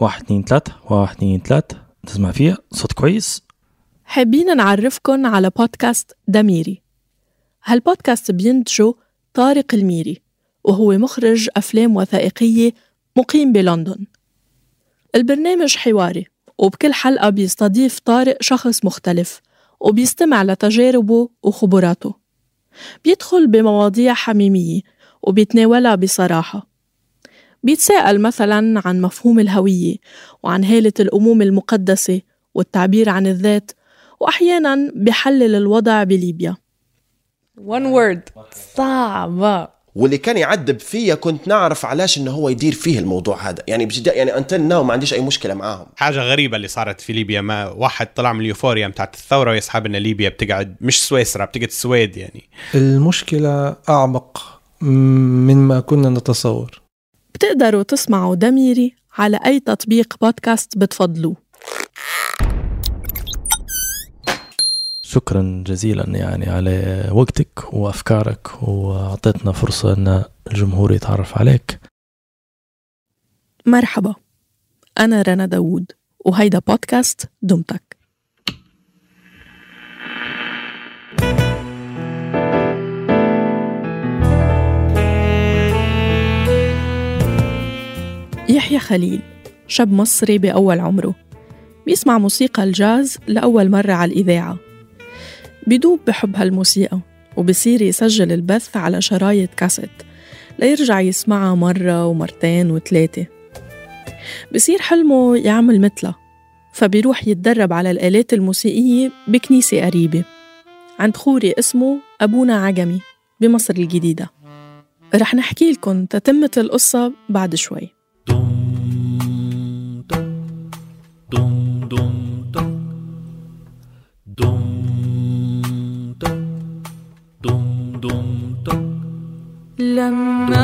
واحد اتنين تلاتة واحد اتنين تلاتة. تسمع فيها صوت كويس. حابين نعرفكن على بودكاست دميري. هالبودكاست بينتجه طارق الميري وهو مخرج أفلام وثائقية مقيم بلندن. البرنامج حواري وبكل حلقة بيستضيف طارق شخص مختلف وبيستمع لتجاربه وخبراته. بيدخل بمواضيع حميمية وبيتناولها بصراحة. بيتساءل مثلا عن مفهوم الهوية وعن هالة الأمومة المقدسة والتعبير عن الذات وأحيانا بحلل الوضع بليبيا. One word. صعبة واللي كان يعذب فيا كنت نعرف علاش إنه هو يدير فيه الموضوع هذا. يعني بجد يعني انتل ناو ما عنديش أي مشكلة معاهم. حاجة غريبة اللي صارت في ليبيا. ما واحد طلع من اليوفوريا بتاعت الثورة ويسحب ان ليبيا بتقعد مش سويسرا بتقعد السويد يعني. المشكلة أعمق مما كنا نتصور. بتقدروا تسمعوا دميري على أي تطبيق بودكاست بتفضلوه. شكرا جزيلا يعني على وقتك وأفكارك وأعطيتنا فرصة أن الجمهور يتعرف عليك. مرحبا أنا رنا داوود وهيدا بودكاست دمتك. خليل شاب مصري بأول عمره. بيسمع موسيقى الجاز لأول مرة على الإذاعة. بيدوب بحب هالموسيقى وبصير يسجل البث على شرايط كاسيت ليرجع يسمعها مرة ومرتين وثلاثة. بصير حلمه يعمل مثلها فبيروح يتدرب على الآلات الموسيقية بكنيسة قريبة عند خوري اسمه أبونا عجمي بمصر الجديدة. رح نحكي لكم تتمة القصة بعد شوي. لما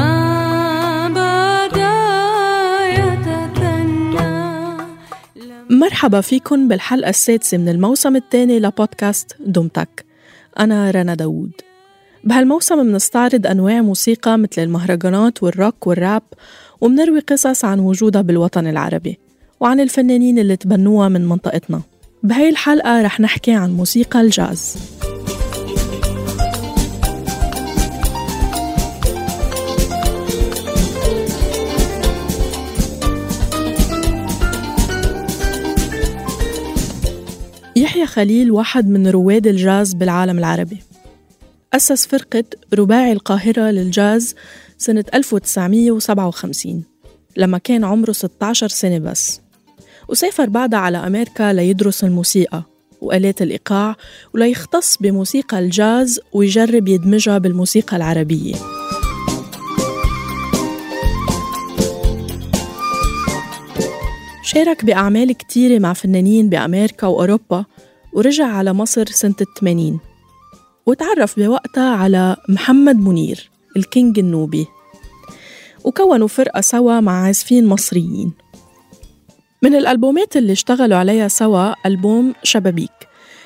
بدا يتثنى مرحبا فيكم بالحلقة السادسة من الموسم الثاني لبودكاست دمتك. أنا رنا داوود. بهالموسم منستعرض أنواع موسيقى مثل المهرجانات والروك والراب ومنروي قصص عن وجودها بالوطن العربي. وعن الفنانين اللي تبنوها من منطقتنا. بهاي الحلقة رح نحكي عن موسيقى الجاز. يحيى خليل واحد من رواد الجاز بالعالم العربي. أسس فرقة رباعي القاهرة للجاز سنة 1957 لما كان عمره 16 سنة بس. وسافر بعدها على أمريكا ليدرس الموسيقى وآلات الإيقاع وليختص بموسيقى الجاز ويجرب يدمجها بالموسيقى العربية. شارك بأعمال كتيرة مع فنانين بأمريكا وأوروبا ورجع على مصر سنة الثمانين وتعرف بوقتها على محمد منير الكينج النوبي. وكونوا فرقة سوا مع عازفين مصريين. من الألبومات اللي اشتغلوا عليها سوا ألبوم شبابيك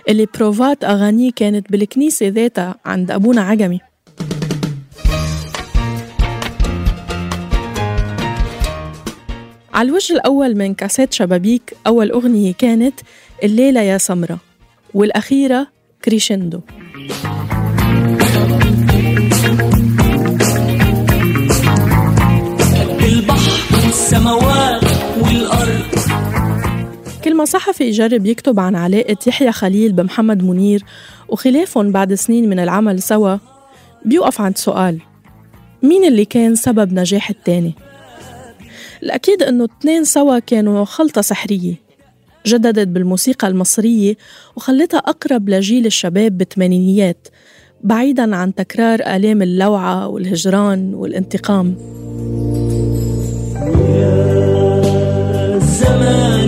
اللي بروفات أغانيه كانت بالكنيسة ذاتها عند أبونا عجمي. على الوجه الأول من كاسيت شبابيك أول أغنية كانت الليلة يا سمرة والأخيرة كريشندو. كل ما صحفي يجرب يكتب عن علاقة يحيى خليل بمحمد منير وخلافهم بعد سنين من العمل سوا بيوقف عند سؤال مين اللي كان سبب نجاح التاني؟ الأكيد إنه التنين سوا كانوا خلطة سحرية جددت بالموسيقى المصرية وخلتها أقرب لجيل الشباب بالثمانينيات بعيداً عن تكرار آلام اللوعة والهجران والانتقام زماني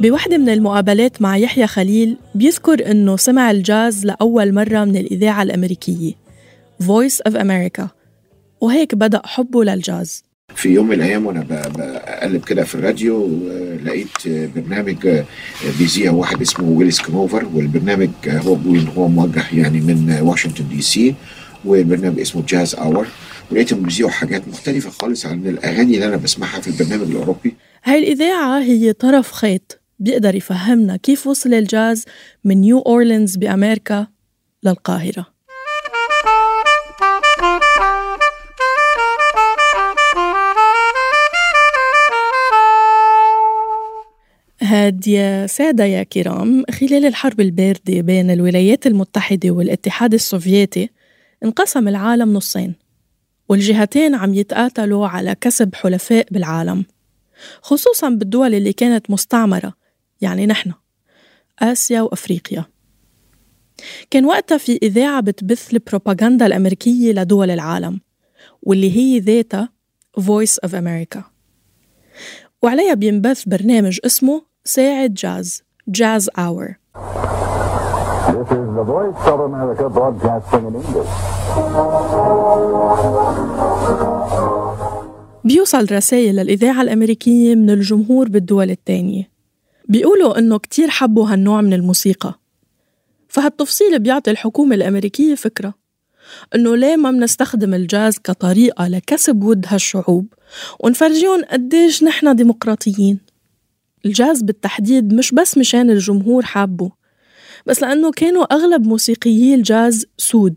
بوحدة من المقابلات مع يحيى خليل بيذكر إنه سمع الجاز لأول مرة من الإذاعة الأمريكية Voice of America وهيك بدأ حبه للجاز. في يوم من الأيام وأنا بقلب كده في الراديو لقيت برنامج بيذيع واحد اسمه ويليس كونوفر والبرنامج هو بيقول إن هو موجه يعني من واشنطن دي سي والبرنامج اسمه Jazz Hour. ولقيتهم بيذيعوا حاجات مختلفة خالص عن الأغاني اللي أنا بسمعها في البرنامج الأوروبي. هاي الإذاعة هي طرف خيط بيقدر يفهمنا كيف وصل الجاز من نيو أورلينز بأمريكا للقاهرة. هاد يا سادة يا كرام خلال الحرب الباردة بين الولايات المتحدة والاتحاد السوفيتي انقسم العالم نصين والجهتين عم يتقاتلوا على كسب حلفاء بالعالم خصوصا بالدول اللي كانت مستعمرة يعني نحن آسيا وأفريقيا. كان وقتها في إذاعة بتبث البروباغندا الأمريكية لدول العالم واللي هي ذاتها Voice of America. وعليها بينبث برنامج اسمه ساعة جاز Jazz Hour. This is the voice of America broadcasting in English. بيوصل رسائل للإذاعة الأمريكية من الجمهور بالدول التانية بيقولوا إنه كتير حبوا هالنوع من الموسيقى. فهالتفصيل بيعطي الحكومة الأمريكية فكرة إنه ليه ما منستخدم الجاز كطريقة لكسب ود هالشعوب ونفرجيهم قديش نحن ديمقراطيين. الجاز بالتحديد مش بس مشان الجمهور حابه بس لأنه كانوا أغلب موسيقيي الجاز سود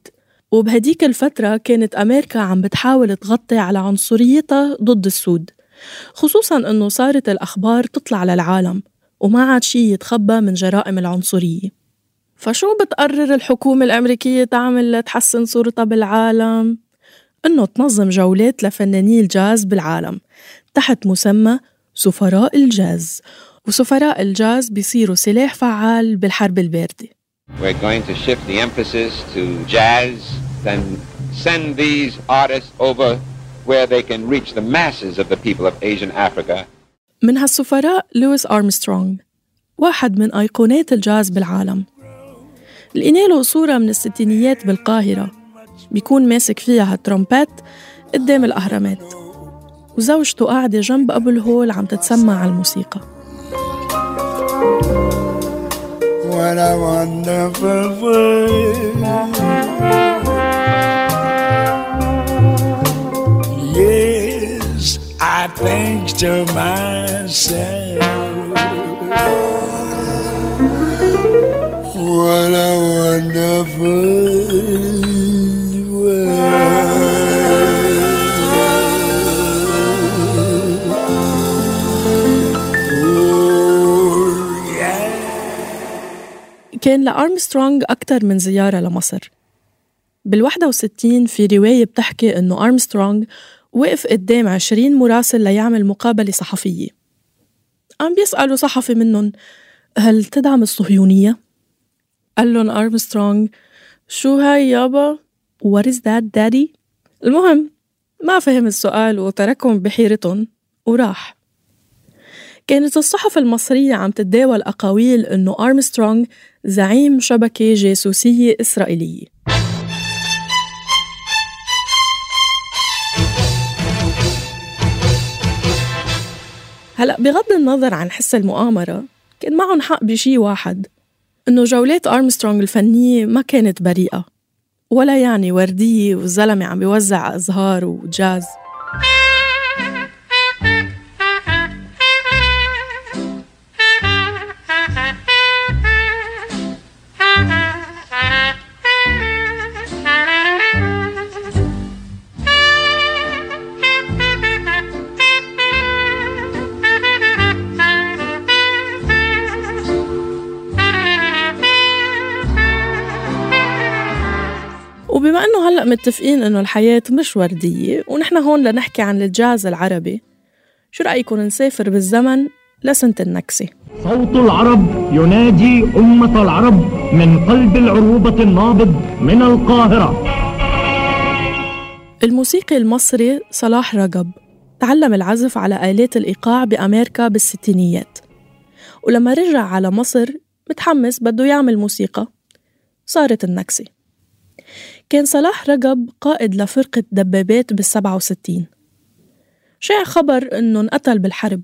وبهديك الفترة كانت أمريكا عم بتحاول تغطي على عنصريتها ضد السود خصوصا أنه صارت الأخبار تطلع للعالم وما عاد شي يتخبى من جرائم العنصرية فشو بتقرر الحكومة الأمريكية تعمل لتحسن صورتها بالعالم؟ إنه تنظم جولات لفناني الجاز بالعالم تحت مسمى سفراء الجاز. وسفراء الجاز بيصيروا سلاح فعال بالحرب الباردة. We're going to shift the emphasis to jazz, then send these artists over where they can reach the masses of the people of Asia and Africa. من هالسفراء لويس أرمسترونغ واحد من أيقونات الجاز بالعالم. لقينا له صورة من الستينيات بالقاهرة. بيكون ماسك فيها هالترومبات قدام الأهرامات. وزوجته قاعدة جنب أبو الهول عم تتسمع على الموسيقى. What a wonderful كان لأرمسترونغ أكتر من زيارة لمصر بالوحدة وستين في رواية بتحكي إنه أرمسترونغ وقف قدام عشرين مراسل ليعمل مقابلة صحفية قام بيسألوا صحفي منهم هل تدعم الصهيونية؟ قال لهم أرمسترونغ شو هاي يابا؟ What is that daddy؟ المهم ما فهم السؤال وتركهم بحيرتهم وراح كانت الصحف المصرية عم تتداول أقاويل إنه أرمسترونغ زعيم شبكة جاسوسية إسرائيلية. هلأ بغض النظر عن حس المؤامرة كان معهم حق بشي واحد إنه جولات أرمسترونغ الفنية ما كانت بريئة ولا يعني وردية والزلمة عم بيوزع أزهار وجاز. متفقين إنه الحياة مش وردية ونحن هون لنحكي عن الجاز العربي. شو رأيكم نسافر بالزمن لسنة النكسة؟ صوت العرب ينادي أمة العرب من قلب العروبة النابض من القاهرة. الموسيقي المصري صلاح رجب تعلم العزف على آلات الإيقاع بأمريكا بالستينيات. ولما رجع على مصر متحمس بده يعمل موسيقى. صارت النكسة. كان صلاح رجب قائد لفرقة دبابات بالسبعة وستين. شاع خبر إنه انقتل بالحرب.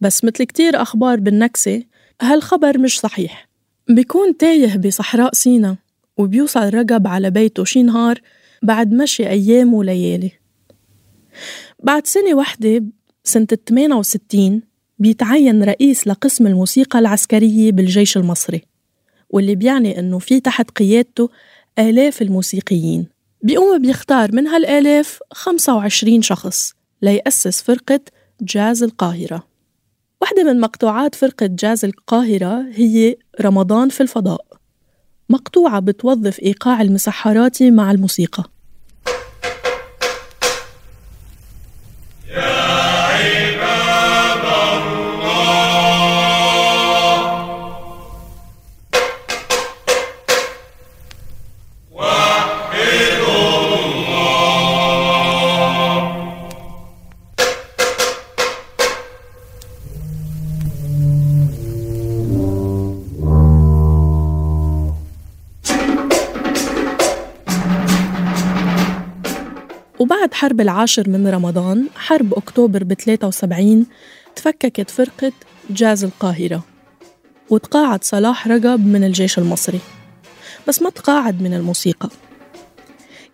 بس مثل كتير أخبار بالنكسة هالخبر مش صحيح. بيكون تايه بصحراء سينا وبيوصل رقب على بيته شي نهار بعد مشي أيام وليالي. بعد سنة واحدة سنة 68 بيتعين رئيس لقسم الموسيقى العسكرية بالجيش المصري واللي بيعني إنه في تحت قيادته آلاف الموسيقيين. بيقوم بيختار من هالآلاف 25 شخص ليأسس فرقة جاز القاهرة. واحدة من مقطوعات فرقة جاز القاهرة هي رمضان في الفضاء. مقطوعة بتوظف إيقاع المسحراتي مع الموسيقى. وبعد حرب العاشر من رمضان حرب أكتوبر ب 73 تفككت فرقة جاز القاهرة وتقاعد صلاح رقب من الجيش المصري. بس ما تقاعد من الموسيقى.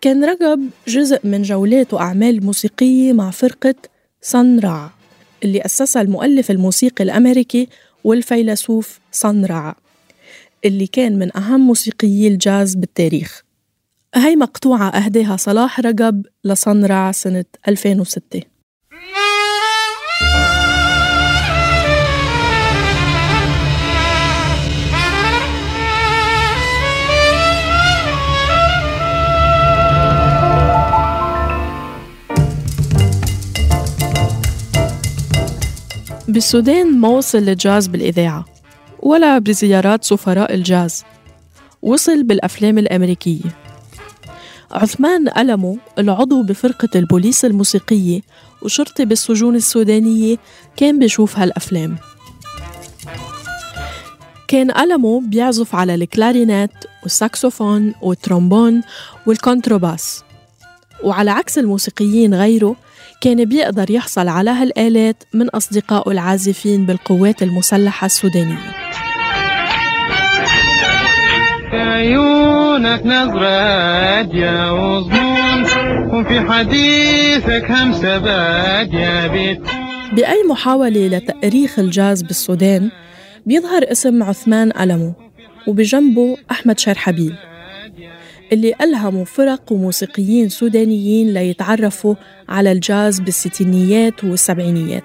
كان رقب جزء من جولات وأعمال موسيقية مع فرقة صن رع اللي أسسها المؤلف الموسيقي الأمريكي والفيلسوف صن رع اللي كان من أهم موسيقيي الجاز بالتاريخ. هاي مقطوعة أهداها صلاح رقب لصنرع سنة 2006 بالسودان ما وصل الجاز بالإذاعة ولا بزيارات سفراء الجاز. وصل بالأفلام الأمريكية. عثمان ألمو العضو بفرقة البوليس الموسيقية وشرطي بالسجون السودانية. كان بيشوف هالأفلام. كان ألمو بيعزف على الكلارينات والساكسوفون والترومبون والكونتروباس وعلى عكس الموسيقيين غيره كان بيقدر يحصل على هالآلات من أصدقائه العازفين بالقوات المسلحة السودانية. عيونك نظرة هادية وظنون وفي حديثك همسة بادية بيت. بأي محاولة لتأريخ الجاز بالسودان بيظهر اسم عثمان ألمو وبجنبه أحمد شرحبيل اللي ألهموا فرق وموسيقيين سودانيين ليتعرفوا على الجاز بالستينيات والسبعينيات.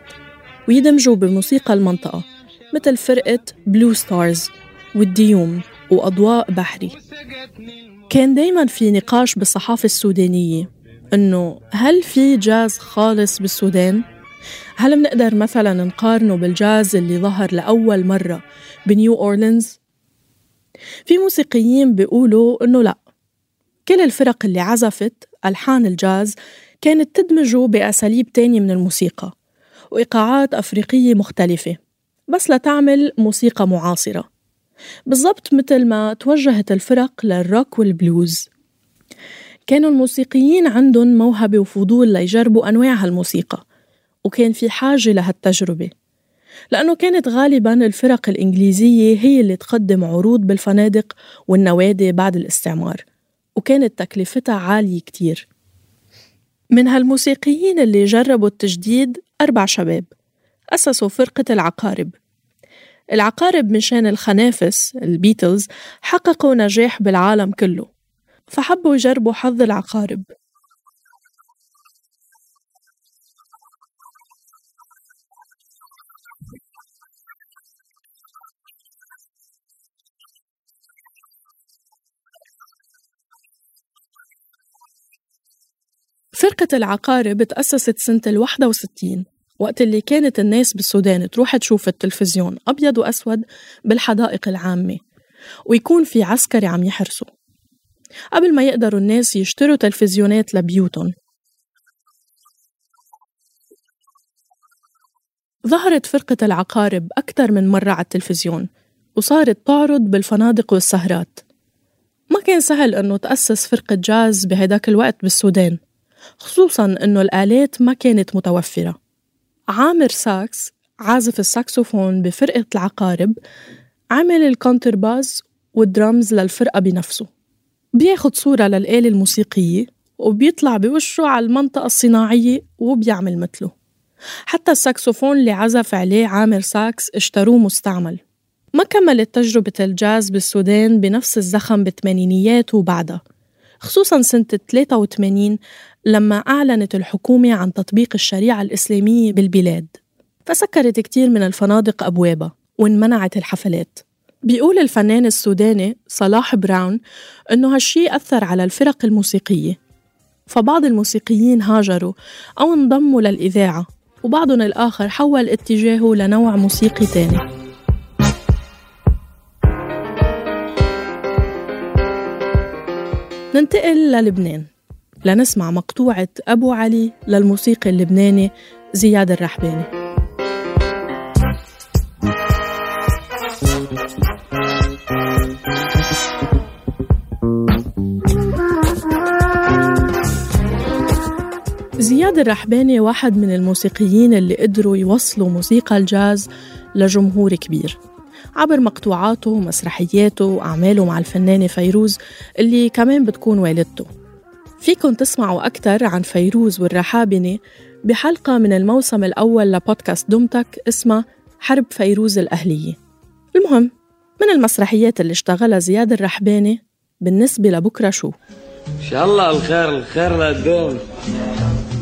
ويدمجوا بموسيقى المنطقة مثل فرقة بلو ستارز والديوم. وأضواء بحري كان دايما في نقاش بالصحافة السودانية إنه هل في جاز خالص بالسودان؟ هل بنقدر مثلا نقارنه بالجاز اللي ظهر لأول مرة بنيو أورلينز؟ في موسيقيين بيقولوا إنه لأ كل الفرق اللي عزفت ألحان الجاز كانت تدمجه بأساليب تانية من الموسيقى وإيقاعات أفريقية مختلفة بس لتعمل موسيقى معاصرة بالضبط مثل ما توجهت الفرق للروك والبلوز. كانوا الموسيقيين عندهم موهبة وفضول ليجربوا أنواع هالموسيقى وكان في حاجة لهالتجربة. لأنه كانت غالبا الفرق الإنجليزية هي اللي تقدم عروض بالفنادق والنوادي بعد الاستعمار وكانت تكلفتها عالية كتير. من هالموسيقيين اللي جربوا التجديد أربع شباب أسسوا فرقة العقارب. العقارب مشان الخنافس البيتلز حققوا نجاح بالعالم كله. فحبوا يجربوا حظ العقارب. فرقة العقارب تأسست سنة ال 61 وقت اللي كانت الناس بالسودان تروح تشوف التلفزيون أبيض وأسود بالحدائق العامة ويكون في عسكري عم يحرسوا. قبل ما يقدروا الناس يشتروا تلفزيونات لبيوتهم. ظهرت فرقة العقارب أكثر من مرة على التلفزيون وصارت تعرض بالفنادق والسهرات. ما كان سهل إنه تأسس فرقة جاز بهداك الوقت بالسودان خصوصا إنه الآلات ما كانت متوفرة. عامر ساكس عازف الساكسوفون بفرقة العقارب عمل الكونترباز والدرامز للفرقة بنفسه. بياخد صورة للآلة الموسيقية وبيطلع بوشه على المنطقة الصناعية وبيعمل مثله. حتى الساكسوفون اللي عزف عليه عامر ساكس اشتروه مستعمل. ما كملت تجربة الجاز بالسودان بنفس الزخم بالثمانينيات وبعدها خصوصا سنة 83 لما أعلنت الحكومة عن تطبيق الشريعة الإسلامية بالبلاد فسكرت كتير من الفنادق أبوابها وانمنعت الحفلات. بيقول الفنان السوداني صلاح براون إنه هالشي أثر على الفرق الموسيقية. فبعض الموسيقيين هاجروا أو انضموا للإذاعة وبعضهم الآخر حول اتجاهه لنوع موسيقي تاني. ننتقل للبنان. لنسمع مقطوعة أبو علي للموسيقي اللبناني زياد الرحباني. زياد الرحباني واحد من الموسيقيين اللي قدروا يوصلوا موسيقى الجاز لجمهور كبير. عبر مقطوعاته ومسرحياته وأعماله مع الفنانة فيروز اللي كمان بتكون والدته. فيكن تسمعوا أكثر عن فيروز والرحابنة بحلقة من الموسم الأول لبودكاست دمتك اسمها حرب فيروز الأهلية. المهم من المسرحيات اللي اشتغلها زياد الرحباني؟ بالنسبة لبكرة شو؟ إن شاء الله الخير الخير لقدام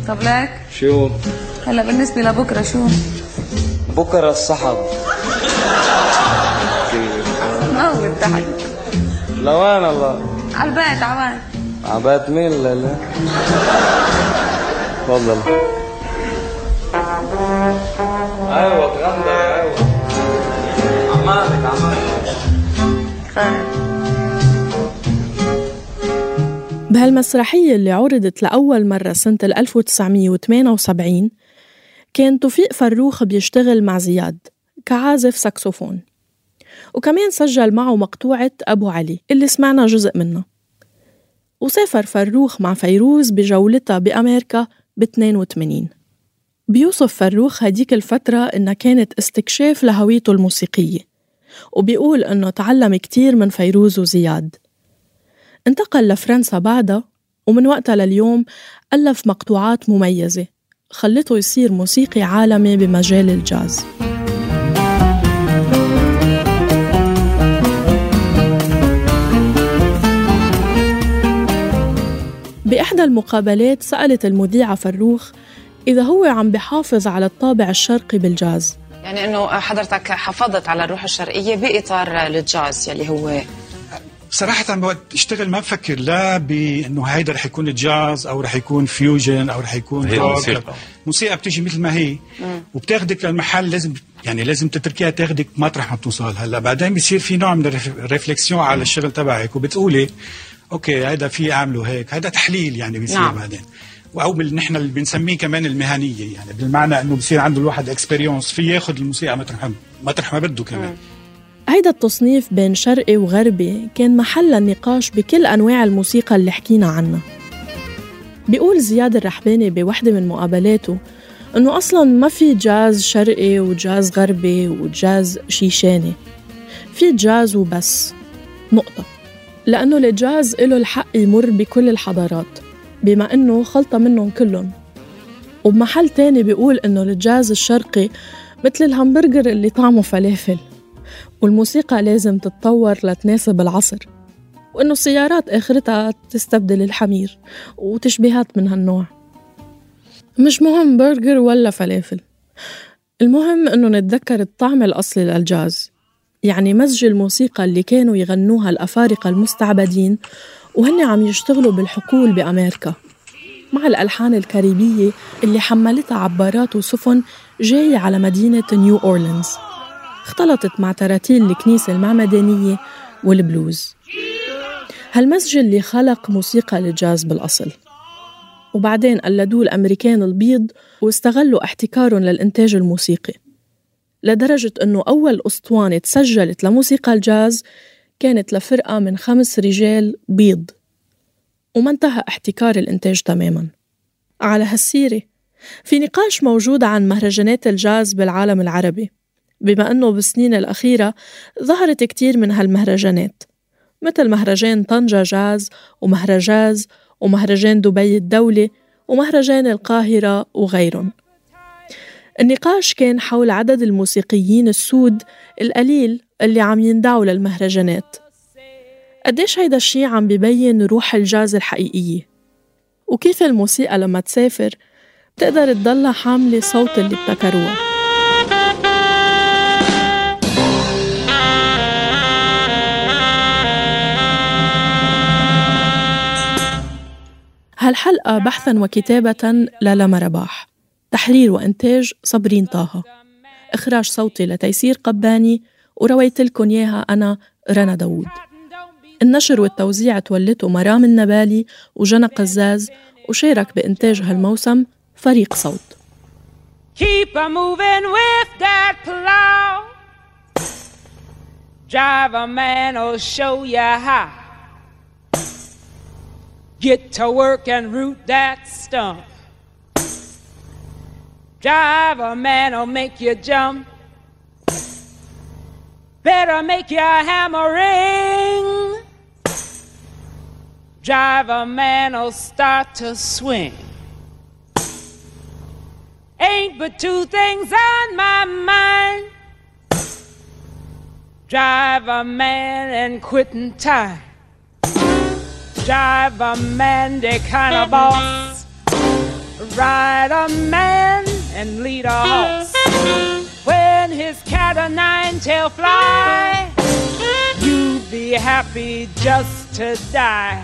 طب لك؟ شو؟ هلا بالنسبة لبكرة شو؟ بكرة الصحب. ما هو الضحك. لوين الله؟ على البيت عوان عبات مين لا لا؟ تفضل. أيوه تغندر أيوه. عمالك عمالك. خير بهالمسرحية اللي عرضت لأول مرة سنة 1978 كان توفيق فروخ بيشتغل مع زياد كعازف ساكسوفون. وكمان سجل معه مقطوعة أبو علي اللي سمعنا جزء منها. وسافر فروخ مع فيروز بجولتها بأمريكا ب 82 بيوصف فروخ هديك الفترة إنها كانت استكشاف لهويته الموسيقية وبيقول إنه تعلم كتير من فيروز وزياد. انتقل لفرنسا بعدها ومن وقتها لليوم ألف مقطوعات مميزة خلته يصير موسيقي عالمي بمجال الجاز. بإحدى المقابلات سألت المذيعة فروخ إذا هو عم بحافظ على الطابع الشرقي بالجاز. يعني إنه حضرتك حافظت على الروح الشرقية بإطار الجاز يلي هو. صراحة وقت أشتغل ما بفكر لا بإنه هيدا رح يكون جاز أو رح يكون fusion أو رح يكون هي روك. الموسيقى. موسيقى بتيجي مثل ما هي. وبتاخدك للمحل لازم يعني لازم تتركيها تاخدك مطرح ما بتوصل هلا بعدين بصير في نوع من ال réflexion على الشغل تبعك وبتقولي OK هيدا في اعمله هيك. هيدا تحليل يعني بيصير نعم. بعدين. أو نحن اللي بنسميه كمان المهنية يعني بالمعنى إنه بصير عنده الواحد experience في ياخذ الموسيقى مطرح مطرح ما بده كمان. هيدا التصنيف بين شرقي وغربي كان محل النقاش بكل أنواع الموسيقى اللي حكينا عنها. بيقول زياد الرحباني بوحدة من مقابلاته إنه أصلاً ما في جاز شرقي وجاز غربي وجاز شيشاني. في جاز وبس. نقطة. لأنه الجاز له الحق يمر بكل الحضارات بما إنه خلطة منهم كلهم. وبمحل تاني بيقول إنه الجاز الشرقي مثل الهمبرجر اللي طعمه فلافل والموسيقى لازم تتطور لتناسب العصر وإنه السيارات آخرتها تستبدل الحمير وتشبيهات من هالنوع. مش مهم برجر ولا فلافل المهم إنه نتذكر الطعم الأصلي للجاز يعني مزج الموسيقى اللي كانوا يغنوها الأفارقة المستعبدين وهن عم يشتغلوا بالحقول بأمريكا مع الألحان الكاريبية اللي حملتها عبارات وسفن جاية على مدينة نيو أورلينز. اختلطت مع تراتيل الكنيسة المعمدانية والبلوز. هالمزج اللي خلق موسيقى الجاز بالأصل. وبعدين قلدوه الأمريكان البيض واستغلوا احتكارهم للإنتاج الموسيقي. لدرجة أنه أول أسطوانة تسجلت لموسيقى الجاز كانت لفرقة من خمس رجال بيض. وما انتهى احتكار الإنتاج تماما. على هالسيرة في نقاش موجود عن مهرجانات الجاز بالعالم العربي بما أنه بالسنين الأخيرة ظهرت كتير من هالمهرجانات مثل مهرجان طنجة جاز ومهرجاز ومهرجان دبي الدولي ومهرجان القاهرة وغيرهم. النقاش كان حول عدد الموسيقيين السود القليل اللي عم يندعوا للمهرجانات. قديش هيدا الشي عم ببين روح الجاز الحقيقية؟ وكيف الموسيقى لما تسافر بتقدر تضلها حاملة صوت اللي ابتكروها هالحلقة بحثا وكتابة للما رباح تحرير وإنتاج صبرين طه إخراج صوتي لتيسير قباني ورويت لكم إياها أنا رنا داوود النشر والتوزيع تولته مرام النبالي وجنى قزاز وشارك بإنتاج هالموسم فريق صوت Keep a moving with that plow. Drive a man will show you how. Get to work and root that stump. Drive a man will make you jump. Better make your hammer ring. Drive a man will start to swing. Ain't but two things on my mind. Drive a man and quitting time. Drive a man, the kind of boss. Ride a man and lead a horse. When his cat o' nine tail fly, you'd be happy just to die.